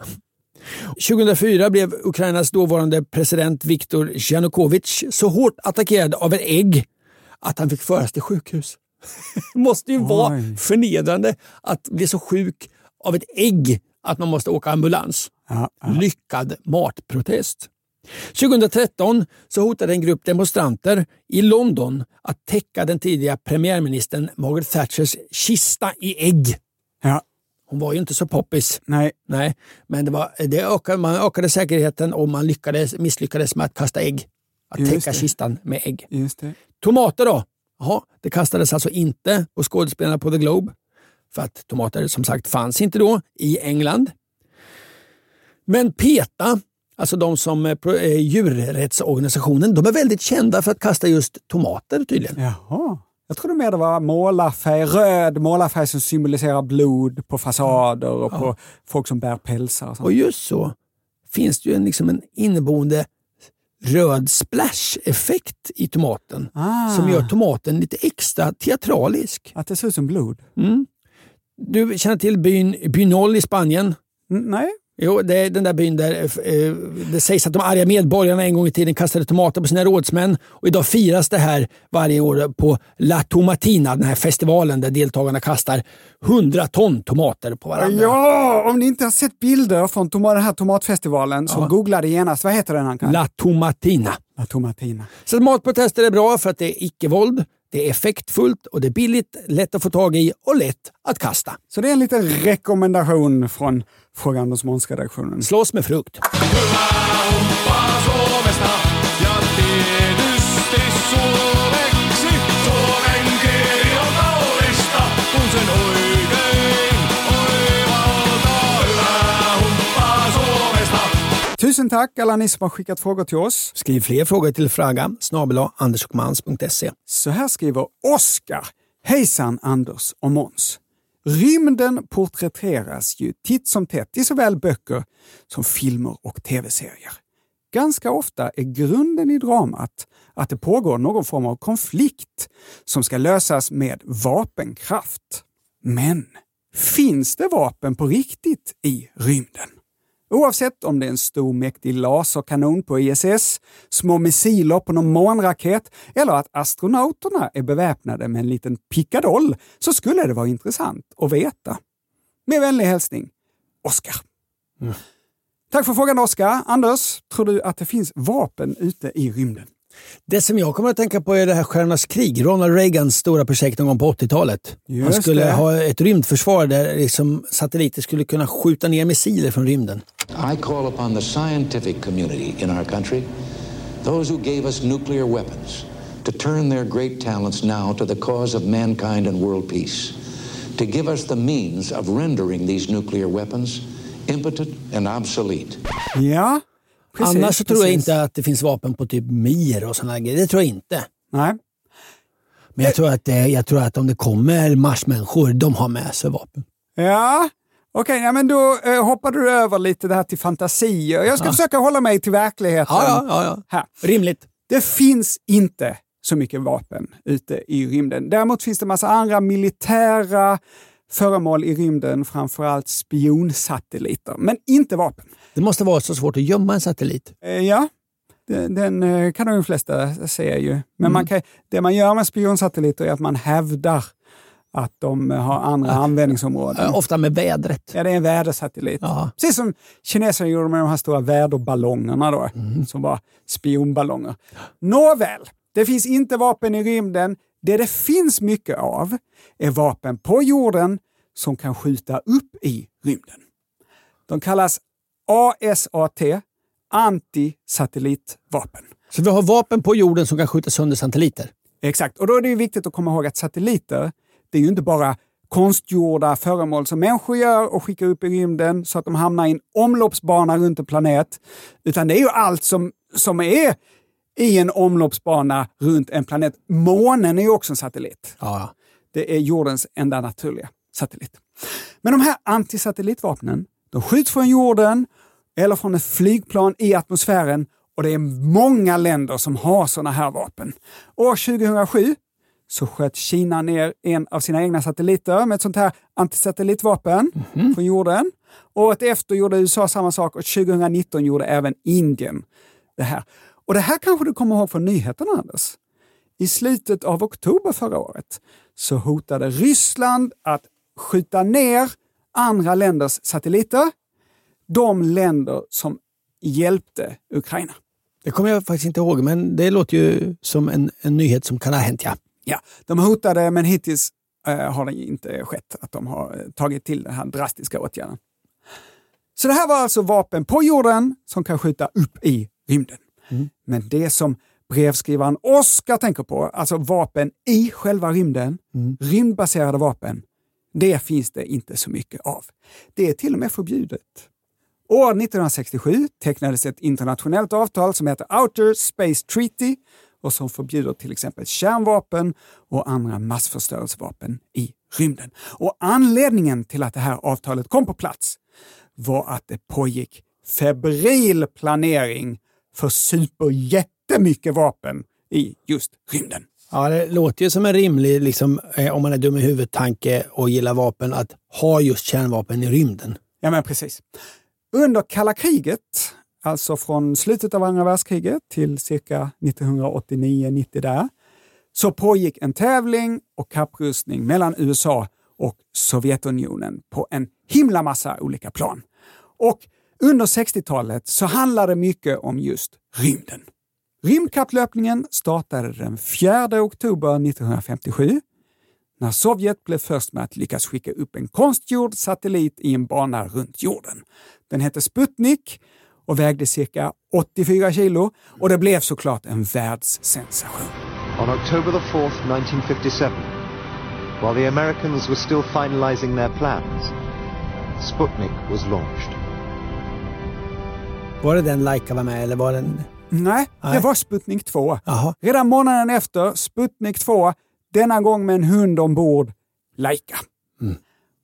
2004 blev Ukrainas dåvarande president Viktor Janukovyč så hårt attackerad av en ägg att han fick föras till sjukhus. Det måste ju vara Oj. förnedrande att bli så sjuk av ett ägg att man måste åka ambulans. Ja, ja. Lyckad matprotest. 2013 så hotade en grupp demonstranter i London att täcka den tidiga premiärministern Margaret Thatchers kista i ägg. Ja, Hon var ju inte så poppis. nej. Nej, men det var, det ökade, man ökade säkerheten och man lyckades, misslyckades med att kasta ägg. Att Just täcka det. kistan med ägg. Just det. Tomater då? Jaha, det kastades alltså inte på skådespelarna på The Globe. För att tomater som sagt fanns inte då i England. Men PETA, alltså de som eh, pro- eh, djurrättsorganisationen, de är väldigt kända för att kasta just tomater tydligen. Jaha. Jag trodde mer det var målarfärg, röd målarfärg som symboliserar blod på fasader och på folk som bär pälsar. Och sånt. Och just så finns det ju en, liksom en inneboende röd splash-effekt i tomaten Ah. som gör tomaten lite extra teatralisk. Att det ser ut som blod? Du känner till byn Bynol i Spanien? Mm, nej. Jo, det är den där byn där eh, det sägs att de arga medborgarna en gång i tiden kastade tomater på sina rådsmän. Och idag firas det här varje år på La Tomatina, den här festivalen där deltagarna kastar 100 ton tomater på varandra. Ja, om ni inte har sett bilder från toma- den här tomatfestivalen så googla det genast. Vad heter den Ankan? La Tomatina. La Tomatina. Så matprotester är bra för att det är icke-våld, det är effektfullt och det är billigt, lätt att få tag i och lätt att kasta. Så det är en liten rekommendation från Fråga Anders Måns-redaktionen. Slåss med frukt. Tusen tack alla ni som har skickat frågor till oss. Skriv fler frågor till fraga andersochmans.se. Så här skriver Oskar. Hejsan Anders och Måns. Rymden porträtteras ju titt som tätt i såväl böcker som filmer och tv-serier. Ganska ofta är grunden i dramat att det pågår någon form av konflikt som ska lösas med vapenkraft. Men finns det vapen på riktigt i rymden? Oavsett om det är en stor mäktig laserkanon på ISS, små missiler på någon månraket eller att astronauterna är beväpnade med en liten pickadoll så skulle det vara intressant att veta. Med vänlig hälsning, Oskar. Tack för frågan Oskar. Anders, tror du att det finns vapen ute i rymden? Det som jag kommer att tänka på är det här Stjärnornas krig, Ronald Reagans stora projekt någon gång på 80-talet. Han skulle det. ha ett rymdförsvar där liksom satelliter skulle kunna skjuta ner missiler från rymden. I call upon the scientific community in our country, those who gave us nuclear weapons, to turn their great talents now to the cause of mankind and world peace, to give us the means of rendering these nuclear weapons impotent and obsolete. Ja, precis. Annars så tror jag precis. inte att det finns vapen på typ Mir och sådana grejer. Det tror jag inte. Nej. Men jag tror att, det, jag tror att om det kommer marsmänniskor, de har med sig vapen. Ja, okej, ja, men då eh, hoppar du över lite det här till fantasier. Jag ska försöka hålla mig till verkligheten. Ja, ja, ja, ja. Här. Rimligt. Det finns inte så mycket vapen ute i rymden. Däremot finns det massa andra militära föremål i rymden, framförallt spionsatelliter, men inte vapen. Det måste vara så svårt att gömma en satellit. Eh, ja, Den, eh, kan de flesta se ju. Men man kan, det man gör med spionsatelliter är att man hävdar att de har andra användningsområden. Eh, Ofta med vädret. Ja, det är en vädersatellit. Ja. Precis som kineserna gjorde med de här stora väderballongerna då, som var spionballonger. Nåväl, det finns inte vapen i rymden. Det det finns mycket av är vapen på jorden som kan skjuta upp i rymden. De kallas ASAT, antisatellitvapen. Så vi har vapen på jorden som kan skjuta sönder satelliter. Exakt, och då är det viktigt att komma ihåg att satelliter, det är ju inte bara konstgjorda föremål som människor gör och skickar upp i rymden så att de hamnar i en omloppsbana runt en planet. Utan det är ju allt som, som är i en omloppsbana runt en planet. Månen är ju också en satellit. Ja. Det är jordens enda naturliga satellit. Men de här antisatellitvapnen, de skjuts från jorden eller från ett flygplan i atmosfären och det är många länder som har sådana här vapen. År 2007 så sköt Kina ner en av sina egna satelliter med ett sånt här antisatellitvapen från jorden. Året efter gjorde USA samma sak och 2019 gjorde även Indien det här. Och det här kanske du kommer ihåg från nyheterna, Anders? I slutet av oktober förra året så hotade Ryssland att skjuta ner andra länders satelliter. De länder som hjälpte Ukraina. Det kommer jag faktiskt inte ihåg, men det låter ju som en, en nyhet som kan ha hänt, ja. Ja, de hotade, men hittills eh, har det inte skett att de har eh, tagit till den här drastiska åtgärden. Så det här var alltså vapen på jorden som kan skjuta upp i rymden. Men det som brevskrivaren Oskar tänker på, alltså vapen i själva rymden, rymdbaserade vapen, det finns det inte så mycket av. Det är till och med förbjudet. År 1967 tecknades ett internationellt avtal som heter Outer Space Treaty och som förbjuder till exempel kärnvapen och andra massförstörelsevapen i rymden. Och anledningen till att det här avtalet kom på plats var att det pågick febril planering för superjättemycket vapen i just rymden. Ja, det låter ju som en rimlig, liksom, eh, om man är dum i huvudet, tanke och gillar vapen, att ha just kärnvapen i rymden. Ja, men precis. Under kalla kriget, alltså från slutet av andra världskriget till cirka 1989-90 där, så pågick en tävling och kapprustning mellan USA och Sovjetunionen på en himla massa olika plan. Och under 60-talet så handlade det mycket om just rymden. Rymdkapplöpningen startade den 4 oktober 1957 när Sovjet blev först med att lyckas skicka upp en konstgjord satellit i en bana runt jorden. Den hette Sputnik och vägde cirka 84 kilo och det blev såklart en världssensation. On October the 4th, 1957, while the Americans were still finalizing their plans, Sputnik was launched. Var det den Laika var med eller var den... Nej, det Nej. var Sputnik 2. Jaha. Redan månaden efter, Sputnik 2, denna gång med en hund ombord, Laika. Mm.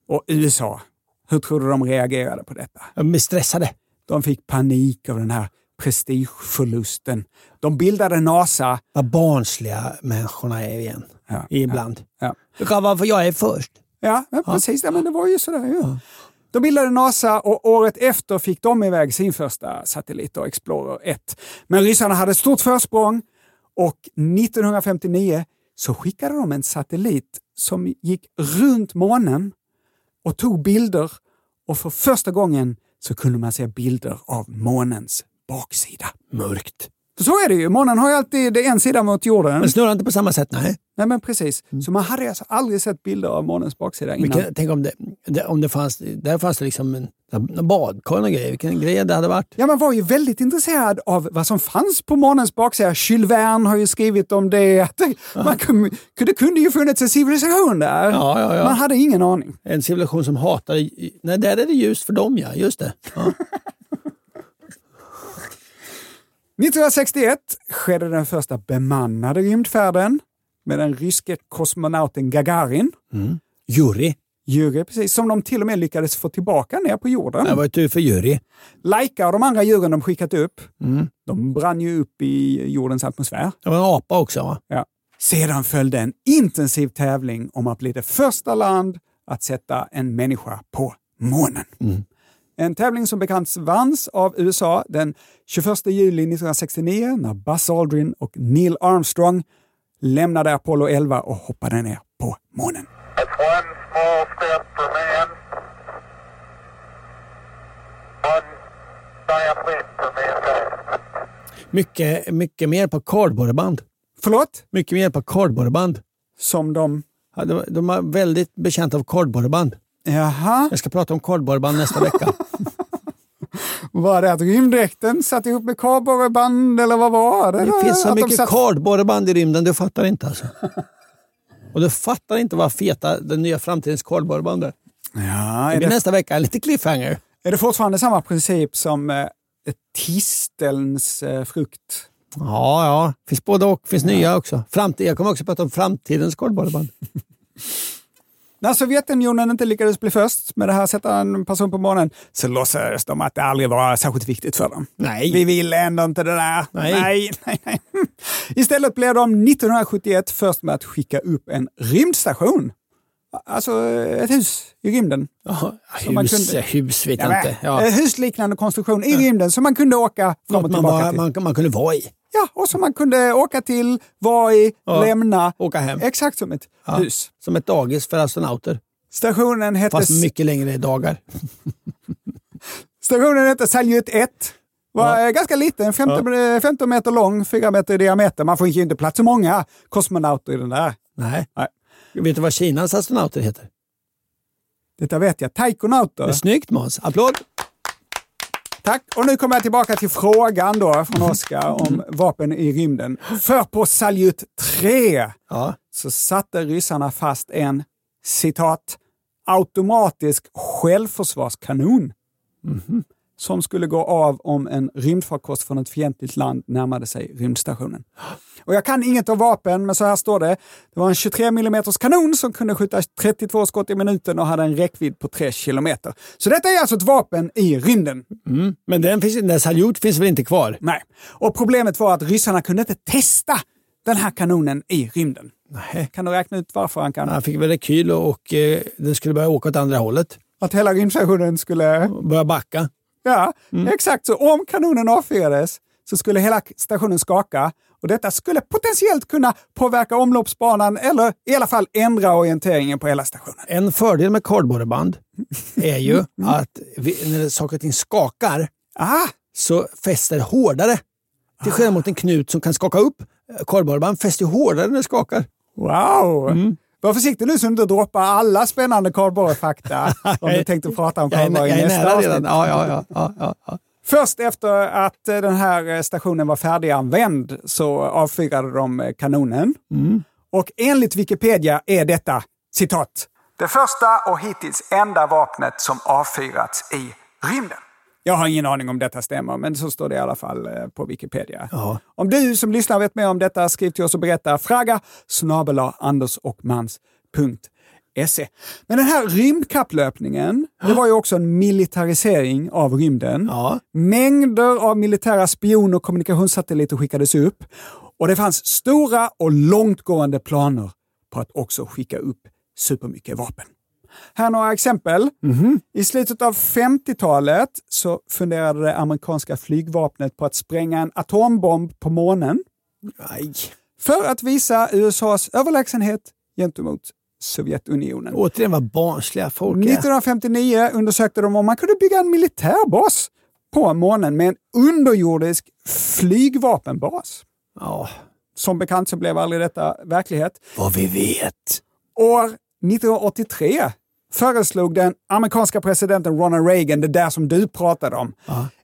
Och USA, hur tror du de reagerade på detta? De är stressade. De fick panik av den här prestigeförlusten. De bildade NASA. Vad barnsliga människorna är igen. Ja, Ibland. Ja, Det för jag är först. ja, ja precis. Ja, men det var ju sådär. Ja. De bildade NASA och året efter fick de iväg sin första satellit, Explorer 1. Men ryssarna hade ett stort försprång och 1959 så skickade de en satellit som gick runt månen och tog bilder. Och för första gången så kunde man se bilder av månens baksida. Mörkt. För så är det ju. Månen har ju alltid en sida mot jorden. Men snurrar inte på samma sätt, nej. Nej, men precis. Så man hade alltså aldrig sett bilder av månens baksida innan. Vilken, tänk om det, det, om det fanns, där fanns det liksom en, en badkar och grejer. Vilken grej det hade varit. Ja, man var ju väldigt intresserad av vad som fanns på månens baksida. Jules Verne har ju skrivit om det. Att det, man kunde, det kunde ju funnits en civilisation där. Ja, ja, ja. Man hade ingen aning. En civilisation som hatar... Nej, där är det ljust för dem, ja. Just det. Ja. 1961 skedde den första bemannade rymdfärden med den ryske kosmonauten Gagarin. Jury. Jury, precis, som de till och med lyckades få tillbaka ner på jorden. Det var tur för jury. Laika och de andra djuren de skickat upp, de brann ju upp i jordens atmosfär. Det var en apa också, va? Ja. Sedan följde en intensiv tävling om att bli det första land att sätta en människa på månen. En tävling som bekant vanns av USA den 21 juli 1969 när Buzz Aldrin och Neil Armstrong lämnade Apollo 11 och hoppade ner på månen. Mycket, mycket mer på kardborreband. Förlåt? Mycket mer på kardborreband. Som de? Ja, de, de är väldigt bekänta av kardborreband. Jaha. Jag ska prata om kardborreband nästa vecka. Var det att rymddräkten satt ihop med kardborreband eller vad var det? Det finns så Att mycket satt- kardborreband i rymden, du fattar inte alltså. Och du fattar inte vad feta den nya framtidens kardborreband är. Ja, Det är, blir det, nästa vecka, lite cliffhanger. är det fortfarande samma princip som eh, tistelns eh, frukt? Ja, ja. Finns både och. Finns nya också. Framtid, jag kommer också prata om framtidens kardborreband. När Sovjetunionen inte lyckades bli först med det här sätta en person på månen så låtsades de att det aldrig var särskilt viktigt för dem. Nej. Vi vill ändå inte det där. Nej. nej, nej, nej. Istället blev de 1971 först med att skicka upp en rymdstation. Alltså ett hus i rymden. Ja, man hus, kunde- hus vet Ja, jag inte. Ja. en Husliknande konstruktion i rymden som man kunde åka fram och Något man, tillbaka bara, till. man, man kunde vara i. Ja, och som man kunde åka till, vara i, Ja. lämna. Åka hem. Exakt som ett Ja. hus. Som ett dagis för astronauter. Stationen hette, Fast mycket längre dagar. stationen hette Saljut 1. Var eh, ganska liten, 15, 15 meter lång, 4 meter i diameter. Man får ju inte plats så många kosmonauter i den där. Nej. Nej. Vet du vad Kinas astronauter heter? Detta vet jag. Taikonauter. Snyggt Måns. Applåd! Tack. Och nu kommer jag tillbaka till frågan då från Oskar om vapen i rymden. För på Saljut 3 Ja. så satte ryssarna fast en citat automatisk självförsvarskanon som skulle gå av om en rymdfarkost från ett fientligt land närmade sig rymdstationen. Och jag kan inget om vapen, men så här står det. Det var en 23 mm kanon som kunde skjuta 32 skott i minuten och hade en räckvidd på 3 kilometer. Så detta är alltså ett vapen i rymden. Mm. Men den, finns, den Saljut finns väl inte kvar? Nej. Och problemet var att ryssarna kunde inte testa den här kanonen i rymden. Nej. Kan du räkna ut varför han kan? Han fick väl rekyl och, och eh, den skulle börja åka åt andra hållet. Att hela rymdstationen skulle... Börja backa. Ja, exakt. Så om kanonen avfyrades så skulle hela stationen skaka och detta skulle potentiellt kunna påverka omloppsbanan eller i alla fall ändra orienteringen på hela stationen. En fördel med kardborreband är ju att vi, när saker och ting skakar Ah, så fäster hårdare. Till skillnad mot en knut som kan skaka upp. Kardborreband fäster hårdare när det skakar. wow! Var försiktig nu så du inte droppar alla spännande kardborrefakta om du tänkte prata om jag i nästa avsnitt. Ja, ja, ja, ja, ja. Först efter att eh, den här eh, stationen var färdiganvänd så avfyrade de eh, kanonen. Och enligt Wikipedia är detta citat. Det första och hittills enda vapnet som avfyrats i rymden. Jag har ingen aning om detta stämmer, men så står det i alla fall eh, på Wikipedia. Ja. Om du som lyssnar vet mer om detta, skriv till oss och berätta. Fraga snabel-a andersochmans.se. Men den här rymdkapplöpningen, det var ju också en militarisering av rymden. Ja. Mängder av militära spion och kommunikationssatelliter skickades upp och det fanns stora och långtgående planer på att också skicka upp supermycket vapen. Här är några exempel. I slutet av 50-talet så funderade det amerikanska flygvapnet på att spränga en atombomb på månen Aj. för att visa USAs överlägsenhet gentemot Sovjetunionen. Återigen vad barnsliga folk är. 1959 undersökte de om man kunde bygga en militärbas på månen med en underjordisk flygvapenbas. Ja, Som bekant så blev aldrig detta verklighet. vad vi vet. År 1983 föreslog den amerikanska presidenten Ronald Reagan, det där som du pratade om,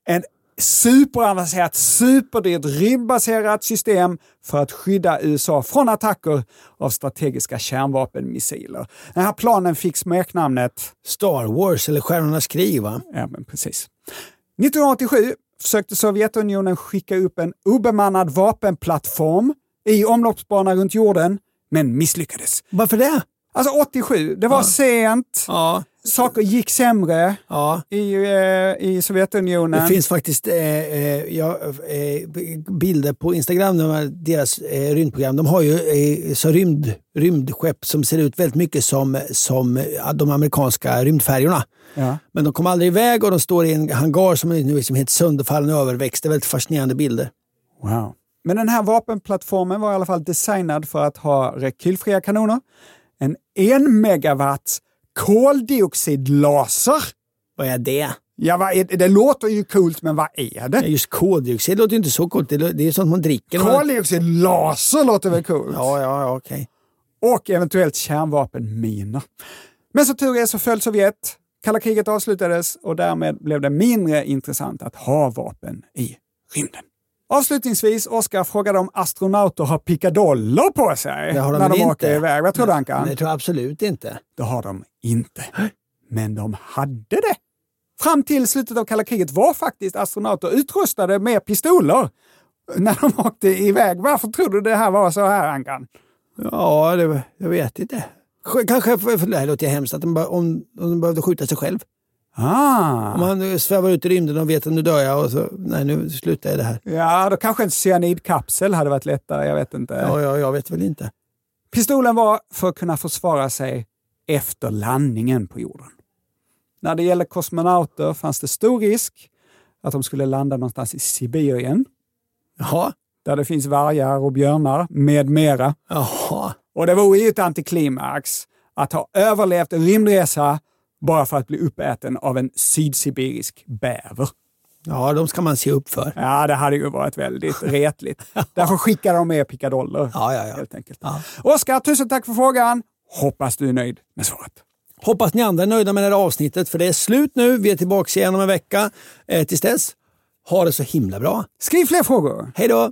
en superavancerat, superdyrt rymdbaserat system för att skydda USA från attacker av strategiska kärnvapenmissiler. Den här planen fick smeknamnet Star Wars eller Stjärnornas krig va? Ja, men precis. 1987 försökte Sovjetunionen skicka upp en obemannad vapenplattform i omloppsbana runt jorden, men misslyckades. Varför det? Alltså 87, det var sent. Ja. saker gick sämre Ja. i, eh, i Sovjetunionen. Det finns faktiskt eh, eh, ja, eh, bilder på Instagram, de här, deras eh, rymdprogram. De har ju eh, så rymd, rymdskepp som ser ut väldigt mycket som, som eh, de amerikanska rymdfärjorna. Ja. Men de kommer aldrig iväg och de står i en hangar som är liksom helt sönderfallen och överväxt. Det är väldigt fascinerande bilder. Wow. Men den här vapenplattformen var i alla fall designad för att ha rekylfria kanoner, en megawatts koldioxidlaser. Vad är det? Ja, vad är det? låter ju coolt, men vad är Ja, det? Just koldioxid låter ju inte så coolt. Det det är sånt man dricker. Koldioxidlaser låter väl coolt? Ja, ja, ja okej. Och eventuellt kärnvapenminor. Men så tur är så föll Sovjet, kalla kriget avslutades och därmed blev det mindre intressant att ha vapen i rymden. Avslutningsvis, Oskar frågade om astronauter har pickadoller på sig de när de inte? åker iväg. Vad tror du Ankan? Det tror jag absolut inte. Det har de inte. Men de hade det. Fram till slutet av kalla kriget var faktiskt astronauter utrustade med pistoler när de åkte iväg. Varför tror du det här var så här, Ankan? Ja, det, jag vet inte. Sk- Kanske, för, för det här låter hemskt, att de, om, om de behövde skjuta sig själv. Ah. Om man svävar ut i rymden och vet att nu dör jag och så, nej nu slutar jag det här. Ja, då kanske en cyanidkapsel hade varit lättare. Jag vet inte. Ja, ja, jag vet väl inte. Pistolen var för att kunna försvara sig efter landningen på jorden. När det gäller kosmonauter fanns det stor risk att de skulle landa någonstans i Sibirien, Jaha. där det finns vargar och björnar med mera. Jaha. Och det vore ju ett antiklimax att ha överlevt en rymdresa bara för att bli uppäten av en sydsibirisk bäver. Ja, de ska man se upp för. Ja, det hade ju varit väldigt retligt. Därför skickar de med pickadoller. Ja, ja, ja. Helt enkelt. Ja. Oskar, tusen tack för frågan. Hoppas du är nöjd med svaret. Hoppas ni andra är nöjda med det här avsnittet, för det är slut nu. Vi är tillbaka igen om en vecka. Eh, tills dess, ha det så himla bra. Skriv fler frågor. Hej då!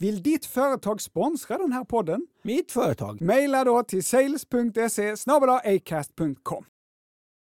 Vill ditt företag sponsra den här podden? Mitt företag. Maila då till sales.se acast.com.